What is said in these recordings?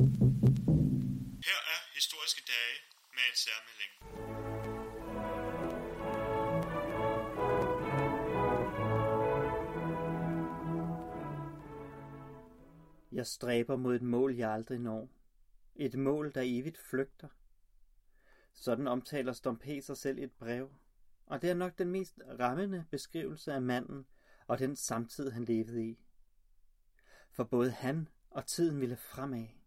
Her er historiske dage med en særmelding. Jeg stræber mod et mål, jeg aldrig når. Et mål, der evigt flygter. Sådan omtaler Stompe sig selv i et brev, og det er nok den mest rammende beskrivelse af manden og den samtid, han levede i. For både han og tiden ville fremad.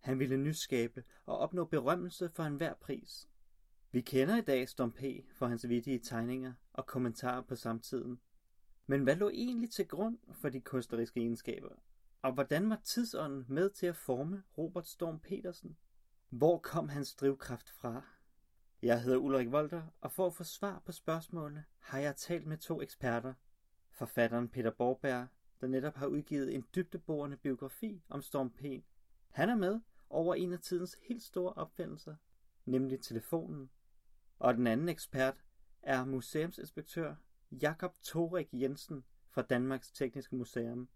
Han ville nyskabe og opnå berømmelse for enhver pris. Vi kender i dag Storm P. for hans vittige tegninger og kommentarer på samtiden. Men hvad lå egentlig til grund for de kunstneriske egenskaber? Og hvordan var tidsånden med til at forme Robert Storm Petersen? Hvor kom hans drivkraft fra? Jeg hedder Ulrik Volter, og for at få svar på spørgsmålene har jeg talt med to eksperter. Forfatteren Peter Borberg, der netop har udgivet en dybdeborende biografi om Storm P. Han er med over en af tidens helt store opfindelser, nemlig telefonen. Og den anden ekspert er museumsinspektør Jakob Torik Jensen fra Danmarks Tekniske Museum.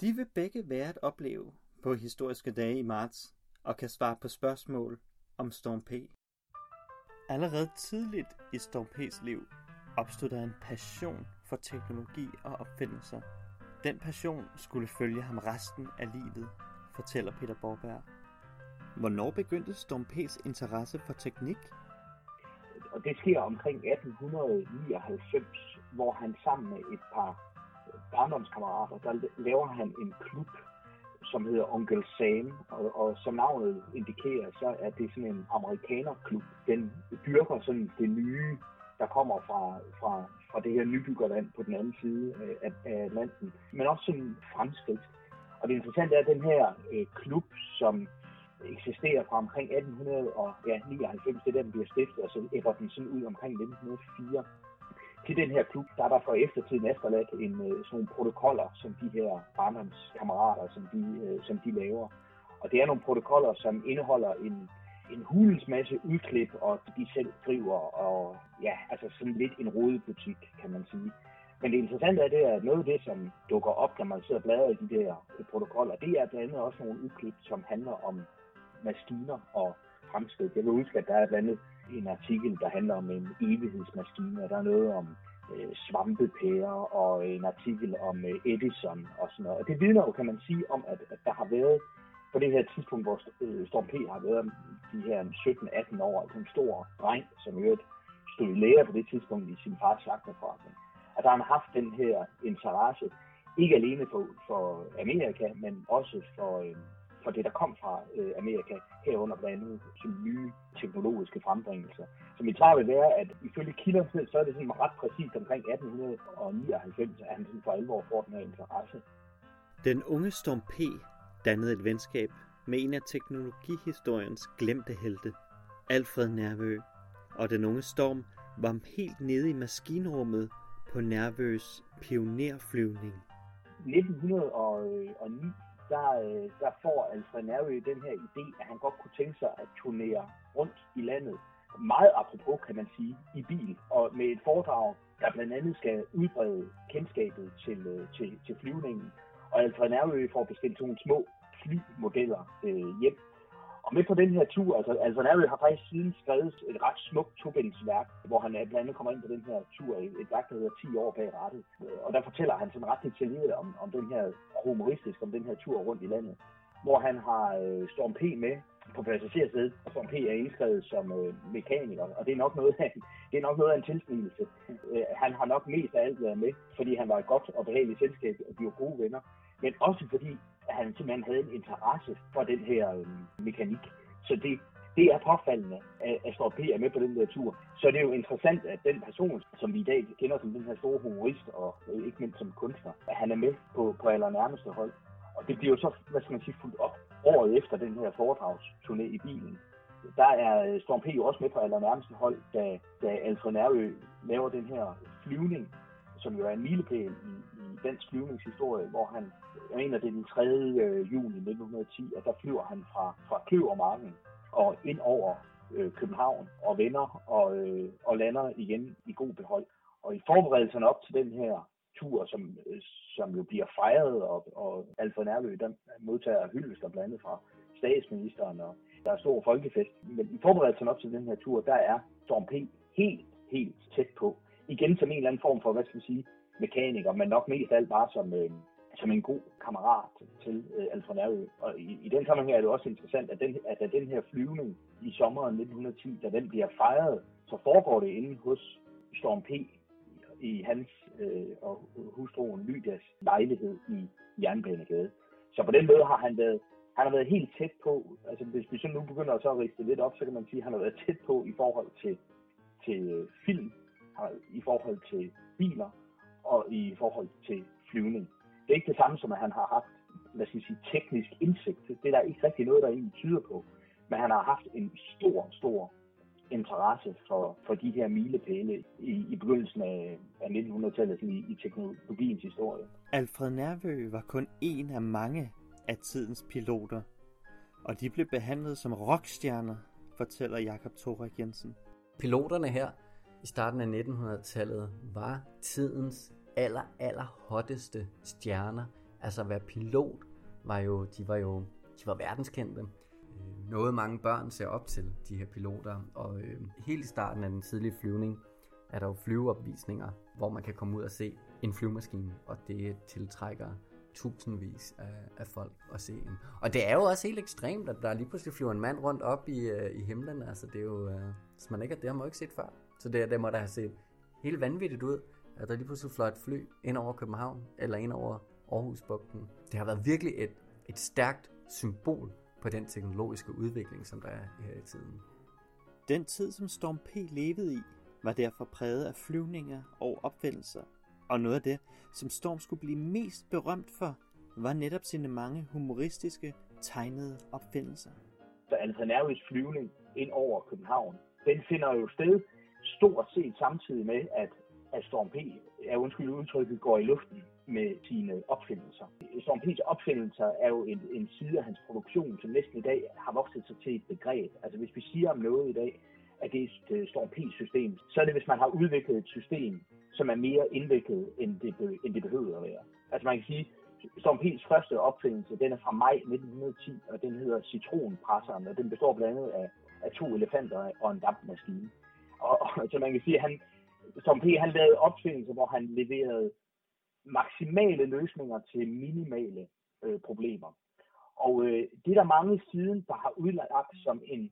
De vil begge være at opleve på historiske dage i marts og kan svare på spørgsmål om Storm P. Allerede tidligt i Storm P's liv opstod der en passion for teknologi og opfindelser. Den passion skulle følge ham resten af livet, fortæller Peter Borberg. Hvornår begyndte Storm P's interesse for teknik? Og det sker omkring 1899, hvor han sammen med et par barndomskammerater, der laver han en klub, som hedder Onkel Sam, og, og som navnet indikerer, så er det sådan en amerikanerklub. Den dyrker sådan det nye, der kommer fra, fra, fra det her nybyggerland på den anden side af, af Atlanten, men også sådan fremskridt. Og det interessante er, at den her øh, klub, som eksisterer fra omkring 1899, det er der, den bliver stiftet, og så æbber den sådan ud omkring 1904 til den her klub, der er der for eftertiden efterladt en, øh, sådan nogle protokoller, som de her barndomskammerater, som de, øh, som de laver. Og det er nogle protokoller, som indeholder en, en hulens masse udklip, og de selv driver, og ja, altså sådan lidt en rodebutik, kan man sige. Men det interessante er, det er, at noget af det, som dukker op, når man sidder og bladrer i de der protokoller, det er blandt andet også nogle udklip, som handler om maskiner og fremskridt. Jeg vil huske, at der er blandt andet en artikel, der handler om en evighedsmaskine, og der er noget om øh, svampepærer og en artikel om øh, Edison og sådan noget. Og det vidner jo, kan man sige, om, at, at der har været på det her tidspunkt, hvor øh, Storm P har været de her 17-18 år, altså en stor dreng, som i øvrigt stod i lære på det tidspunkt i sin fars slagterforretning, at der har haft den her interesse, ikke alene for, for Amerika, men også for, øh, for det, der kom fra øh, Amerika, herunder blandt andet som nye teknologiske frembringelser. Så mit svar vil være, at ifølge kilder, så er det sådan ret præcist omkring 1899, at han sådan for alvor får den her interesse. Den unge Storm P. dannede et venskab med en af teknologihistoriens glemte helte, Alfred Nervø, og den unge Storm var helt nede i maskinrummet på Nervøs pionerflyvning. 1909 der, øh, der får Alfred Nerve den her idé, at han godt kunne tænke sig at turnere rundt i landet. Meget apropos, kan man sige, i bil, og med et foredrag, der blandt andet skal udbrede kendskabet til, øh, til, til flyvningen. Og Alfred Nerve får bestilt nogle små flymodeller øh, hjem, og med på den her tur, altså, altså har faktisk siden skrevet et ret smukt tobindsværk, hvor han blandt andet kommer ind på den her tur, et værk, der hedder 10 år bag rattet. Og der fortæller han sådan ret detaljeret om, om den her humoristisk, om den her tur rundt i landet. Hvor han har øh, Storm P med på passagersædet, og Storm P er indskrevet som øh, mekaniker, og det er nok noget af, det er nok noget af en tilsnigelse. Øh, han har nok mest af alt været med, fordi han var et godt og behageligt selskab, og de var gode venner. Men også fordi han simpelthen havde en interesse for den her øh, mekanik. Så det, det er påfaldende, at, at Storm P er med på den der tur. Så det er jo interessant, at den person, som vi i dag kender som den her store humorist, og øh, ikke mindst som kunstner, at han er med på, på allernærmeste hold. Og det bliver jo så, hvad skal man sige, fuldt op året efter den her foredragsturné i bilen. Der er øh, Storm P jo også med på allernærmeste hold, da, da Alfred Nærø laver den her flyvning, som jo er en milepæl i, i dansk flyvningshistorie, hvor han, jeg mener det er den 3. Øh, juni 1910, at der flyver han fra, fra Kløvermarken og ind over øh, København og vender og, øh, og lander igen i god behold. Og i forberedelserne op til den her tur, som, øh, som jo bliver fejret, og, og Alfred Nærlø, der modtager hyldester blandt andet fra statsministeren, og der er stor folkefest. Men i forberedelsen op til den her tur, der er Storm P. helt, helt tæt på. Igen som en eller anden form for, hvad skal vi sige, mekaniker, men nok mest alt bare som, øh, som en god kammerat til øh, Alfred Nærø. Og i, i den sammenhæng er det også interessant, at, den, at den her flyvning i sommeren 1910, da den bliver fejret, så foregår det inde hos Storm P. i hans øh, og hustruen Lydias lejlighed i Jernbanegade. Så på den måde har han været, han har været helt tæt på, altså hvis vi så nu begynder så at riste lidt op, så kan man sige, at han har været tæt på i forhold til, til øh, film, i forhold til biler og i forhold til flyvning. Det er ikke det samme som, at han har haft lad os sige, teknisk indsigt. Det er der ikke rigtig noget, der egentlig tyder på. Men han har haft en stor, stor interesse for, for de her milepæle i, i begyndelsen af, af 1900-tallet i, i teknologiens historie. Alfred Nærvø var kun en af mange af tidens piloter, og de blev behandlet som rockstjerner, fortæller Jakob Thorik Jensen. Piloterne her i starten af 1900-tallet var tidens aller, aller hotteste stjerner. Altså at være pilot var jo, de var jo, de var verdenskendte øh, noget mange børn ser op til, de her piloter. Og øh, helt i starten af den tidlige flyvning er der jo flyveopvisninger, hvor man kan komme ud og se en flyvemaskine, og det tiltrækker tusindvis af, af folk at se en. Og det er jo også helt ekstremt, at der lige pludselig flyver en mand rundt op i, øh, i himlen. Altså det er jo, øh, hvis man ikke har det, har man jo ikke set før. Så det, det må da have set helt vanvittigt ud, at der lige pludselig fløj et fly ind over København, eller ind over Aarhusbugten. Det har været virkelig et, et stærkt symbol på den teknologiske udvikling, som der er her i tiden. Den tid, som Storm P. levede i, var derfor præget af flyvninger og opfindelser. Og noget af det, som Storm skulle blive mest berømt for, var netop sine mange humoristiske, tegnede opfindelser. Så Alfred Nervis flyvning ind over København, den finder jo sted stort set samtidig med, at, at Storm P. er undskyld udtrykket, går i luften med sine opfindelser. Storm P's opfindelser er jo en, en side af hans produktion, som næsten i dag har vokset sig til et begreb. Altså hvis vi siger om noget i dag, at det er et Storm P-system, så er det, hvis man har udviklet et system, som er mere indviklet, end det, be, end det behøver at være. Altså man kan sige, Storm P's første opfindelse, den er fra maj 1910, og den hedder citronpresseren, og den består blandt andet af, af to elefanter og en dampmaskine. Og, og så man kan sige, at han, som P. han lavede opfindelser, hvor han leverede maksimale løsninger til minimale øh, problemer. Og øh, det er der mange siden, der har udlagt som en,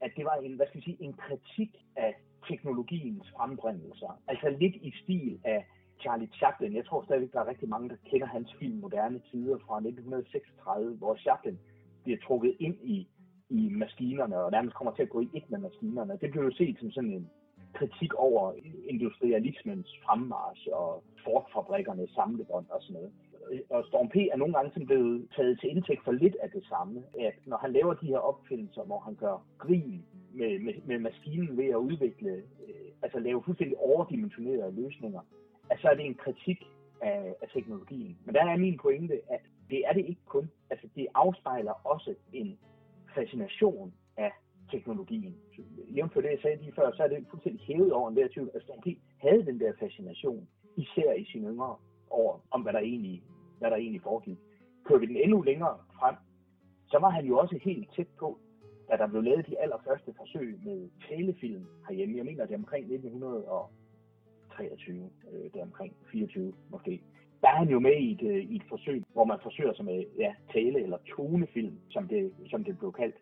at det var en, hvad skal vi sige, en kritik af teknologiens frembringelser. Altså lidt i stil af Charlie Chaplin. Jeg tror stadigvæk, der er rigtig mange, der kender hans film Moderne Tider fra 1936, hvor Chaplin bliver trukket ind i, i maskinerne, og nærmest kommer til at gå i et med maskinerne. Det blev jo set som sådan en, kritik over industrialismens fremmarsch og forkfabrikkernes samlebånd og sådan noget. Og Storm P. er nogle gange blevet taget til indtægt for lidt af det samme. At når han laver de her opfindelser, hvor han gør grin med, med, med maskinen ved at udvikle, øh, altså lave fuldstændig overdimensionerede løsninger, at så er det en kritik af, af teknologien. Men der er min pointe, at det er det ikke kun. Altså det afspejler også en fascination af teknologien. Jævnt for det, jeg sagde lige før, så er det fuldstændig hævet over en der tvivl, at Stan P. havde den der fascination, især i sine yngre år, om hvad der egentlig, hvad der egentlig foregik. Kører vi den endnu længere frem, så var han jo også helt tæt på, da der blev lavet de allerførste forsøg med talefilm herhjemme. Jeg mener, det er omkring 1923, øh, det er omkring 24 måske. Der er han jo med i et, øh, i et forsøg, hvor man forsøger sig med ja, tale- eller tonefilm, som det, som det blev kaldt.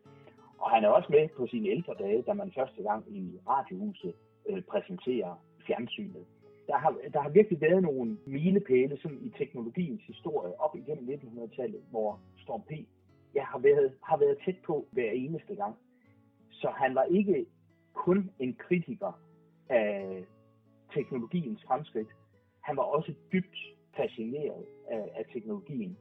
Og han er også med på sine ældre dage, da man første gang i radiohuset øh, præsenterer fjernsynet. Der har, der har virkelig været nogle milepæle sådan i teknologiens historie op igennem 1900-tallet, hvor Storm P. Ja, har, været, har været tæt på hver eneste gang. Så han var ikke kun en kritiker af teknologiens fremskridt. Han var også dybt fascineret af, af teknologien.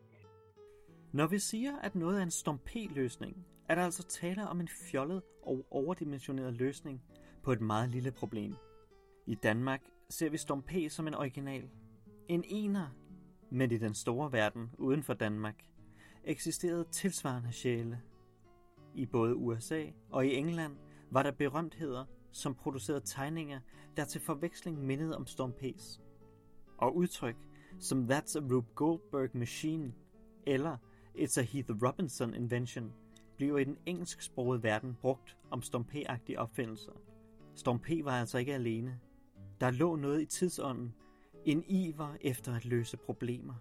Når vi siger, at noget er en Storm P-løsning, er der altså tale om en fjollet og overdimensioneret løsning på et meget lille problem. I Danmark ser vi Storm P som en original. En ener, men i den store verden uden for Danmark eksisterede tilsvarende sjæle. I både USA og i England var der berømtheder, som producerede tegninger, der til forveksling mindede om stompes, P's. Og udtryk som That's a Rube Goldberg Machine eller It's a Heath Robinson Invention bliver i den engelsksprogede verden brugt om Storm P-agtige opfindelser. Storm P var altså ikke alene. Der lå noget i tidsånden, en iver efter at løse problemer.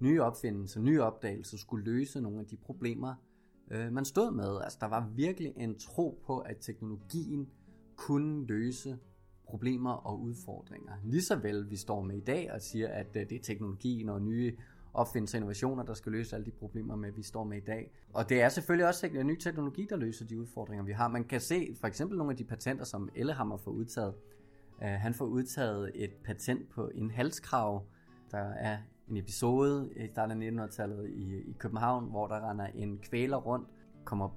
Nye opfindelser, nye opdagelser skulle løse nogle af de problemer, øh, man stod med. Altså, der var virkelig en tro på, at teknologien kunne løse problemer og udfordringer. Lige vel vi står med i dag og siger, at øh, det er teknologien og nye opfindelser og innovationer, der skal løse alle de problemer, med vi står med i dag. Og det er selvfølgelig også øh, ny teknologi, der løser de udfordringer, vi har. Man kan se for eksempel nogle af de patenter, som Ellehammer får udtaget. Øh, han får udtaget et patent på en halskrav. Der er en episode i starten af 1900-tallet i, i København, hvor der render en kvæler rundt, kommer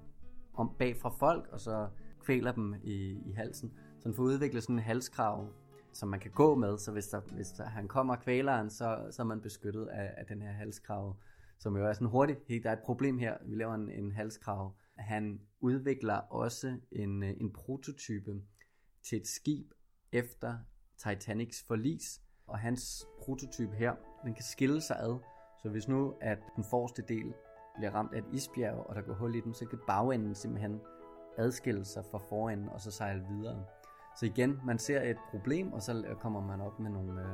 om bag fra folk, og så kvæler dem i, i halsen. Så han får udviklet sådan en halskrav, som man kan gå med, så hvis, der, hvis der, han kommer kvæleren, så, så er man beskyttet af, af den her halskrav, som jo er sådan hurtigt, hey, der er et problem her, vi laver en, en halskrav. Han udvikler også en, en prototype til et skib efter Titanics forlis, og hans prototype her, den kan skille sig ad, så hvis nu at den forreste del bliver ramt af et isbjerg, og der går hul i den, så kan bagenden simpelthen adskille sig fra forenden og så sejle videre. Så igen, man ser et problem, og så kommer man op med nogle, øh,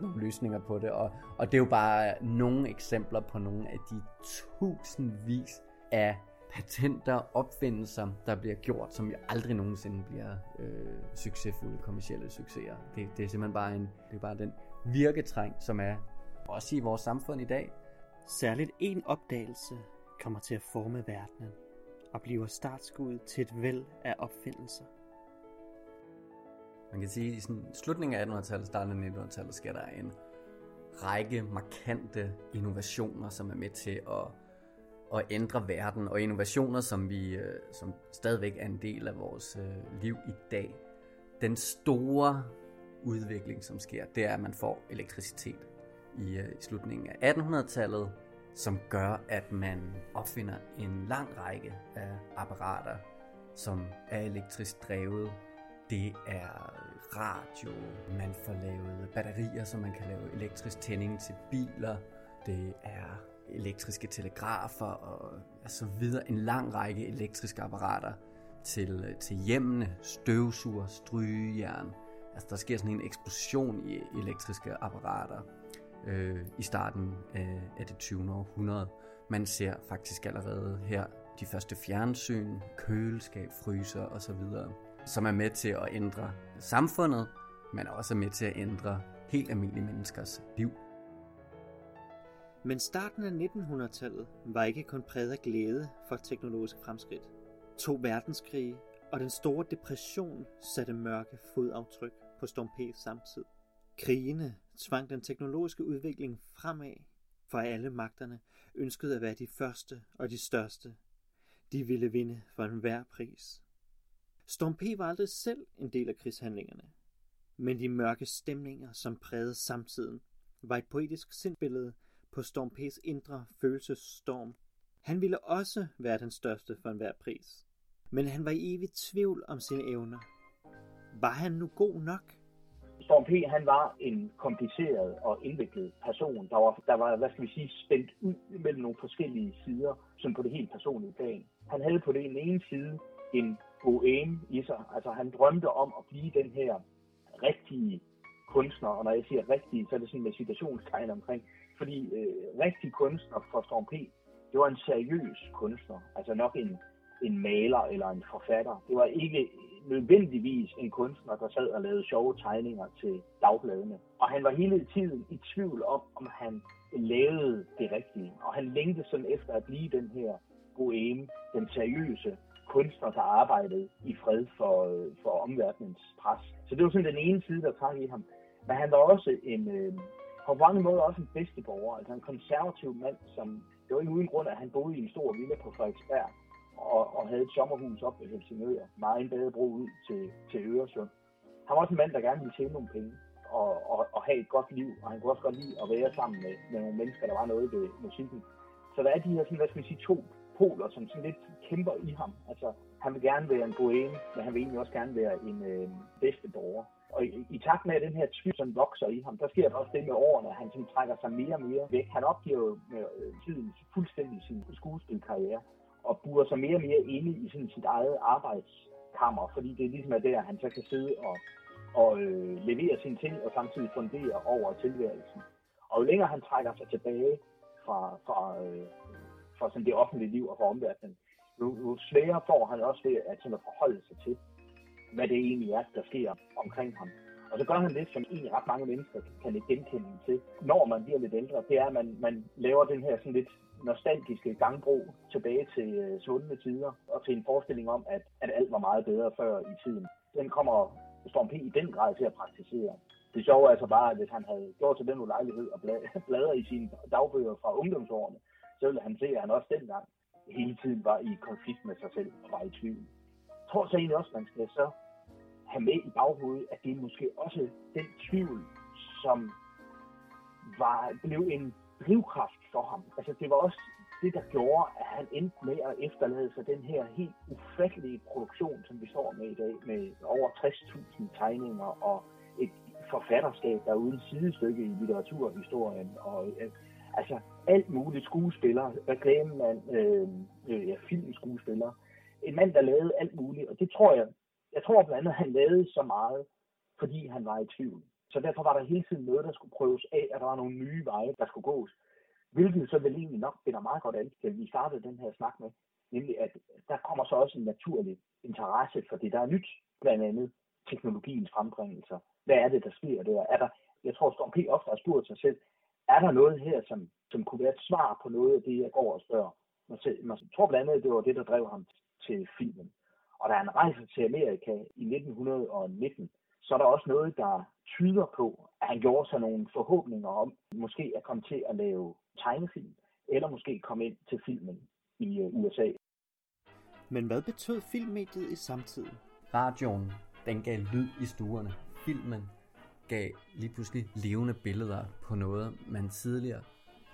nogle løsninger på det. Og, og det er jo bare nogle eksempler på nogle af de tusindvis af patenter, opfindelser, der bliver gjort, som jo aldrig nogensinde bliver øh, succesfulde kommersielle succeser. Det, det er simpelthen bare, en, det er bare den virketræng, som er også i vores samfund i dag. Særligt en opdagelse kommer til at forme verdenen og bliver startskuddet til et væld af opfindelser. Man kan sige, at i sådan slutningen af 1800-tallet, starten af 1900-tallet, sker der en række markante innovationer, som er med til at, at ændre verden, og innovationer, som vi øh, som stadigvæk er en del af vores øh, liv i dag. Den store udvikling, som sker, det er, at man får elektricitet i, øh, i slutningen af 1800-tallet, som gør, at man opfinder en lang række af apparater, som er elektrisk drevet, det er radio, man får lavet batterier, så man kan lave elektrisk tænding til biler. Det er elektriske telegrafer og så videre. En lang række elektriske apparater til, til hjemmene, støvsuger, strygejern. Altså der sker sådan en eksplosion i elektriske apparater øh, i starten af, af det 20. århundrede. Man ser faktisk allerede her de første fjernsyn, køleskab, fryser osv som er med til at ændre samfundet, men også er med til at ændre helt almindelige menneskers liv. Men starten af 1900-tallet var ikke kun præget af glæde for teknologisk fremskridt. To verdenskrige og den store depression satte mørke fodaftryk på Storm P's samtid. Krigene tvang den teknologiske udvikling fremad, for alle magterne ønskede at være de første og de største. De ville vinde for enhver pris. Storm P var aldrig selv en del af krigshandlingerne. Men de mørke stemninger, som prægede samtiden, var et poetisk sindbillede på Storm P's indre følelsesstorm. Han ville også være den største for enhver pris. Men han var i evig tvivl om sine evner. Var han nu god nok? Storm P. han var en kompliceret og indviklet person, der var, der var, hvad skal vi sige, spændt ud mellem nogle forskellige sider, som på det helt personlige plan. Han havde på den ene side en boheme i sig. Altså han drømte om at blive den her rigtige kunstner, og når jeg siger rigtige, så er det sådan med citationstegn omkring, fordi øh, rigtig kunstner for Storm P, det var en seriøs kunstner, altså nok en, en maler eller en forfatter. Det var ikke nødvendigvis en kunstner, der sad og lavede sjove tegninger til dagbladene. Og han var hele tiden i tvivl om, om han lavede det rigtige. Og han længte sådan efter at blive den her boheme, den seriøse kunstner, der arbejdede i fred for, øh, for omverdenens pres. Så det var sådan den ene side, der trak i ham. Men han var også en, øh, på mange måder også en bedsteborger, altså en konservativ mand, som det var ikke uden grund, at han boede i en stor villa på Frederiksberg og, og havde et sommerhus op ved Helsingør meget en badebro ud til, til Øresund. Han var også en mand, der gerne ville tjene nogle penge og, og, og have et godt liv, og han kunne også godt lide at være sammen med, med nogle mennesker, der var noget ved musikken. Så der er de her sådan, hvad skal vi sige, to poler, som sådan lidt kæmper i ham. Altså, han vil gerne være en boheme, men han vil egentlig også gerne være en øh, bedste borger. Og i, i takt med, at den her tvivl sådan vokser i ham, der sker der også det med årene, at han sådan trækker sig mere og mere væk. Han opgiver jo med øh, tiden fuldstændig sin skuespilkarriere og burer sig mere og mere inde i sådan sit eget arbejdskammer, fordi det ligesom er der, han så kan sidde og, og øh, levere sine ting og samtidig fundere over tilværelsen. Og jo længere han trækker sig tilbage fra, fra, øh, fra sådan det offentlige liv og fra omverdenen, jo, jo sværere får han også ved at, sådan at forholde sig til, hvad det egentlig er, der sker omkring ham. Og så gør han det, som egentlig ret mange mennesker kan lidt genkende til, når man bliver lidt ældre. Det er, at man, man laver den her sådan lidt nostalgiske gangbro tilbage til uh, svundne tider, og til en forestilling om, at, at alt var meget bedre før i tiden. Den kommer Storm P. i den grad til at praktisere. Det sjove er altså bare, at hvis han havde gjort til den ulejlighed og bladre i sine dagbøger fra ungdomsårene, så ville han se, at han også dengang hele tiden var i konflikt med sig selv og var i tvivl. Jeg tror så egentlig også, at man skal så have med i baghovedet, at det er måske også den tvivl, som var, blev en drivkraft for ham. Altså det var også det, der gjorde, at han endte med at efterlade sig den her helt ufattelige produktion, som vi står med i dag, med over 60.000 tegninger og et forfatterskab, der er uden sidestykke i litteraturhistorien, og øh, altså alt muligt skuespiller, reklamemand, øh, øh, ja, filmskuespiller. En mand, der lavede alt muligt, og det tror jeg, jeg tror blandt andet, at han lavede så meget, fordi han var i tvivl. Så derfor var der hele tiden noget, der skulle prøves af, at der var nogle nye veje, der skulle gås. Hvilket så vel egentlig nok finder meget godt an til, vi startede den her snak med. Nemlig, at der kommer så også en naturlig interesse for det, der er nyt. Blandt andet teknologiens frembringelser. Hvad er det, der sker der? Er der jeg tror, Storm P. ofte har spurgt sig selv, er der noget her, som, som kunne være et svar på noget af det, jeg går og spørger? Man tror blandt andet, det var det, der drev ham til filmen. Og da han rejser til Amerika i 1919, så er der også noget, der tyder på, at han gjorde sig nogle forhåbninger om, måske at komme til at lave tegnefilm, eller måske komme ind til filmen i øh, USA. Men hvad betød filmmediet i samtiden? Radioen, den gav lyd i stuerne. Filmen gav lige pludselig levende billeder på noget, man tidligere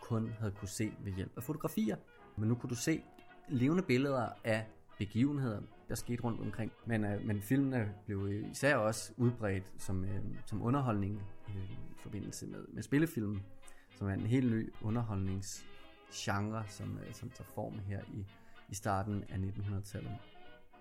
kun havde kunne se ved hjælp af fotografier. Men nu kunne du se levende billeder af begivenheder, der skete rundt omkring. Men, øh, men filmene blev især også udbredt som, øh, som underholdning øh, i forbindelse med, med spillefilm, som er en helt ny underholdningsgenre, som, øh, som tager form her i, i starten af 1900-tallet.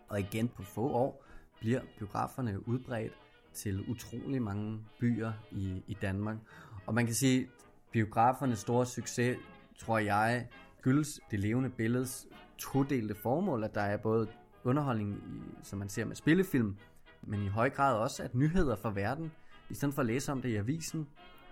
Og igen på få år bliver biograferne udbredt til utrolig mange byer i, i Danmark. Og man kan sige, biografernes store succes, tror jeg, skyldes det levende billedes todelte formål, at der er både underholdning, som man ser med spillefilm, men i høj grad også, at nyheder fra verden, i stedet for at læse om det i avisen,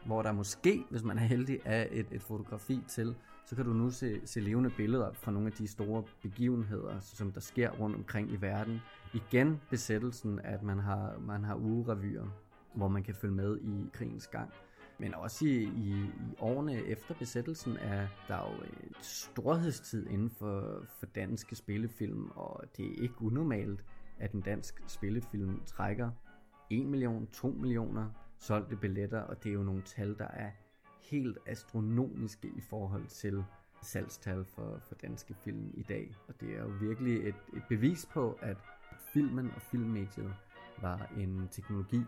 hvor der måske, hvis man er heldig, er et, et fotografi til, så kan du nu se, se levende billeder fra nogle af de store begivenheder, som der sker rundt omkring i verden. Igen besættelsen, at man har, man har ugerevyer, hvor man kan følge med i krigens gang. Men også i, i, i årene efter besættelsen er der jo et storhedstid inden for, for danske spillefilm, og det er ikke unormalt, at en dansk spillefilm trækker 1 million, 2 millioner solgte billetter, og det er jo nogle tal, der er helt astronomiske i forhold til salgstal for, for danske film i dag. Og det er jo virkelig et, et bevis på, at filmen og filmmediet var en teknologi,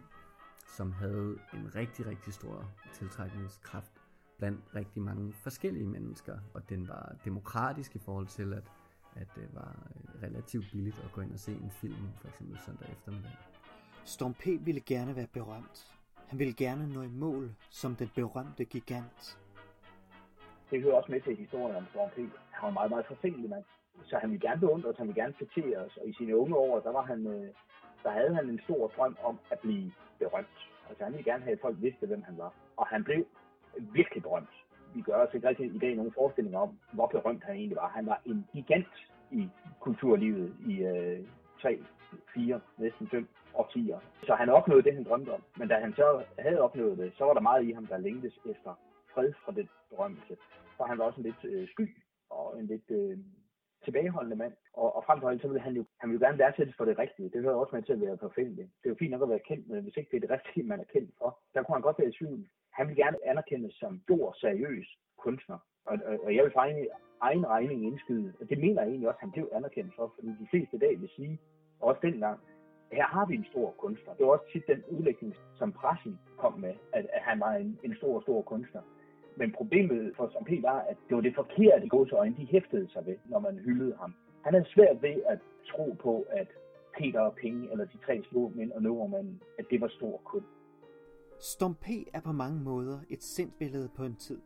som havde en rigtig, rigtig stor tiltrækningskraft blandt rigtig mange forskellige mennesker, og den var demokratisk i forhold til, at, at det var øh, relativt billigt at gå ind og se en film, for eksempel søndag eftermiddag. Storm P. ville gerne være berømt. Han ville gerne nå i mål som den berømte gigant. Det hører også med til historien om Storm P. Han var meget, meget forfængelig mand. Så han ville gerne beundre han ville gerne fætere os. Og i sine unge år, der, var han, øh, der havde han en stor drøm om at blive berømt. Altså han ville gerne have, at folk vidste, hvem han var. Og han blev virkelig berømt. Vi gør os ikke rigtig i dag nogen forestillinger om, hvor berømt han egentlig var. Han var en gigant i kulturlivet i øh, tre, fire, næsten 5 årtier. Så han opnåede det, han drømte om. Men da han så havde opnået det, så var der meget i ham, der længtes efter fred fra det berømmelse. Så han var også en lidt øh, sky og en lidt øh, tilbageholdende mand. Og, og frem for alt, så ville han jo han ville gerne værdsættes for det rigtige. Det hører også med til at være perfekt. Det er jo fint nok at være kendt, men hvis ikke det er det rigtige, man er kendt for, der kunne han godt være i tvivl. Han ville gerne anerkendes som stor, seriøs kunstner. Og, og, og jeg vil for egen, egen regning indskyde, og det mener jeg egentlig også, at han blev anerkendt for, fordi de fleste i dag vil sige, også dengang, her har vi en stor kunstner. Det var også tit den udlægning, som pressen kom med, at, at han var en, en stor, stor kunstner. Men problemet for Som P. var, at det var det forkerte godsøjne, de hæftede sig ved, når man hyldede ham. han havde svært ved at tro på, at Peter og Penge, eller de tre små mænd og nøvermanden, at det var stor kunst. Storm P. er på mange måder et sindbillede på en tid.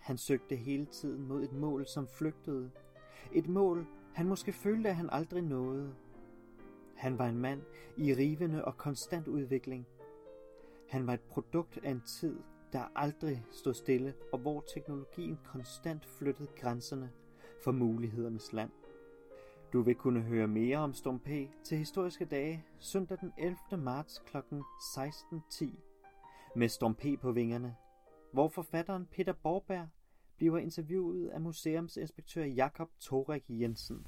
Han søgte hele tiden mod et mål, som flygtede. Et mål, han måske følte, at han aldrig nåede. Han var en mand i rivende og konstant udvikling. Han var et produkt af en tid, der aldrig stod stille, og hvor teknologien konstant flyttede grænserne for mulighedernes land. Du vil kunne høre mere om Storm P til historiske dage søndag den 11. marts kl. 16.10 med Storm P på vingerne, hvor forfatteren Peter Borberg bliver interviewet af museumsinspektør Jakob Torek Jensen.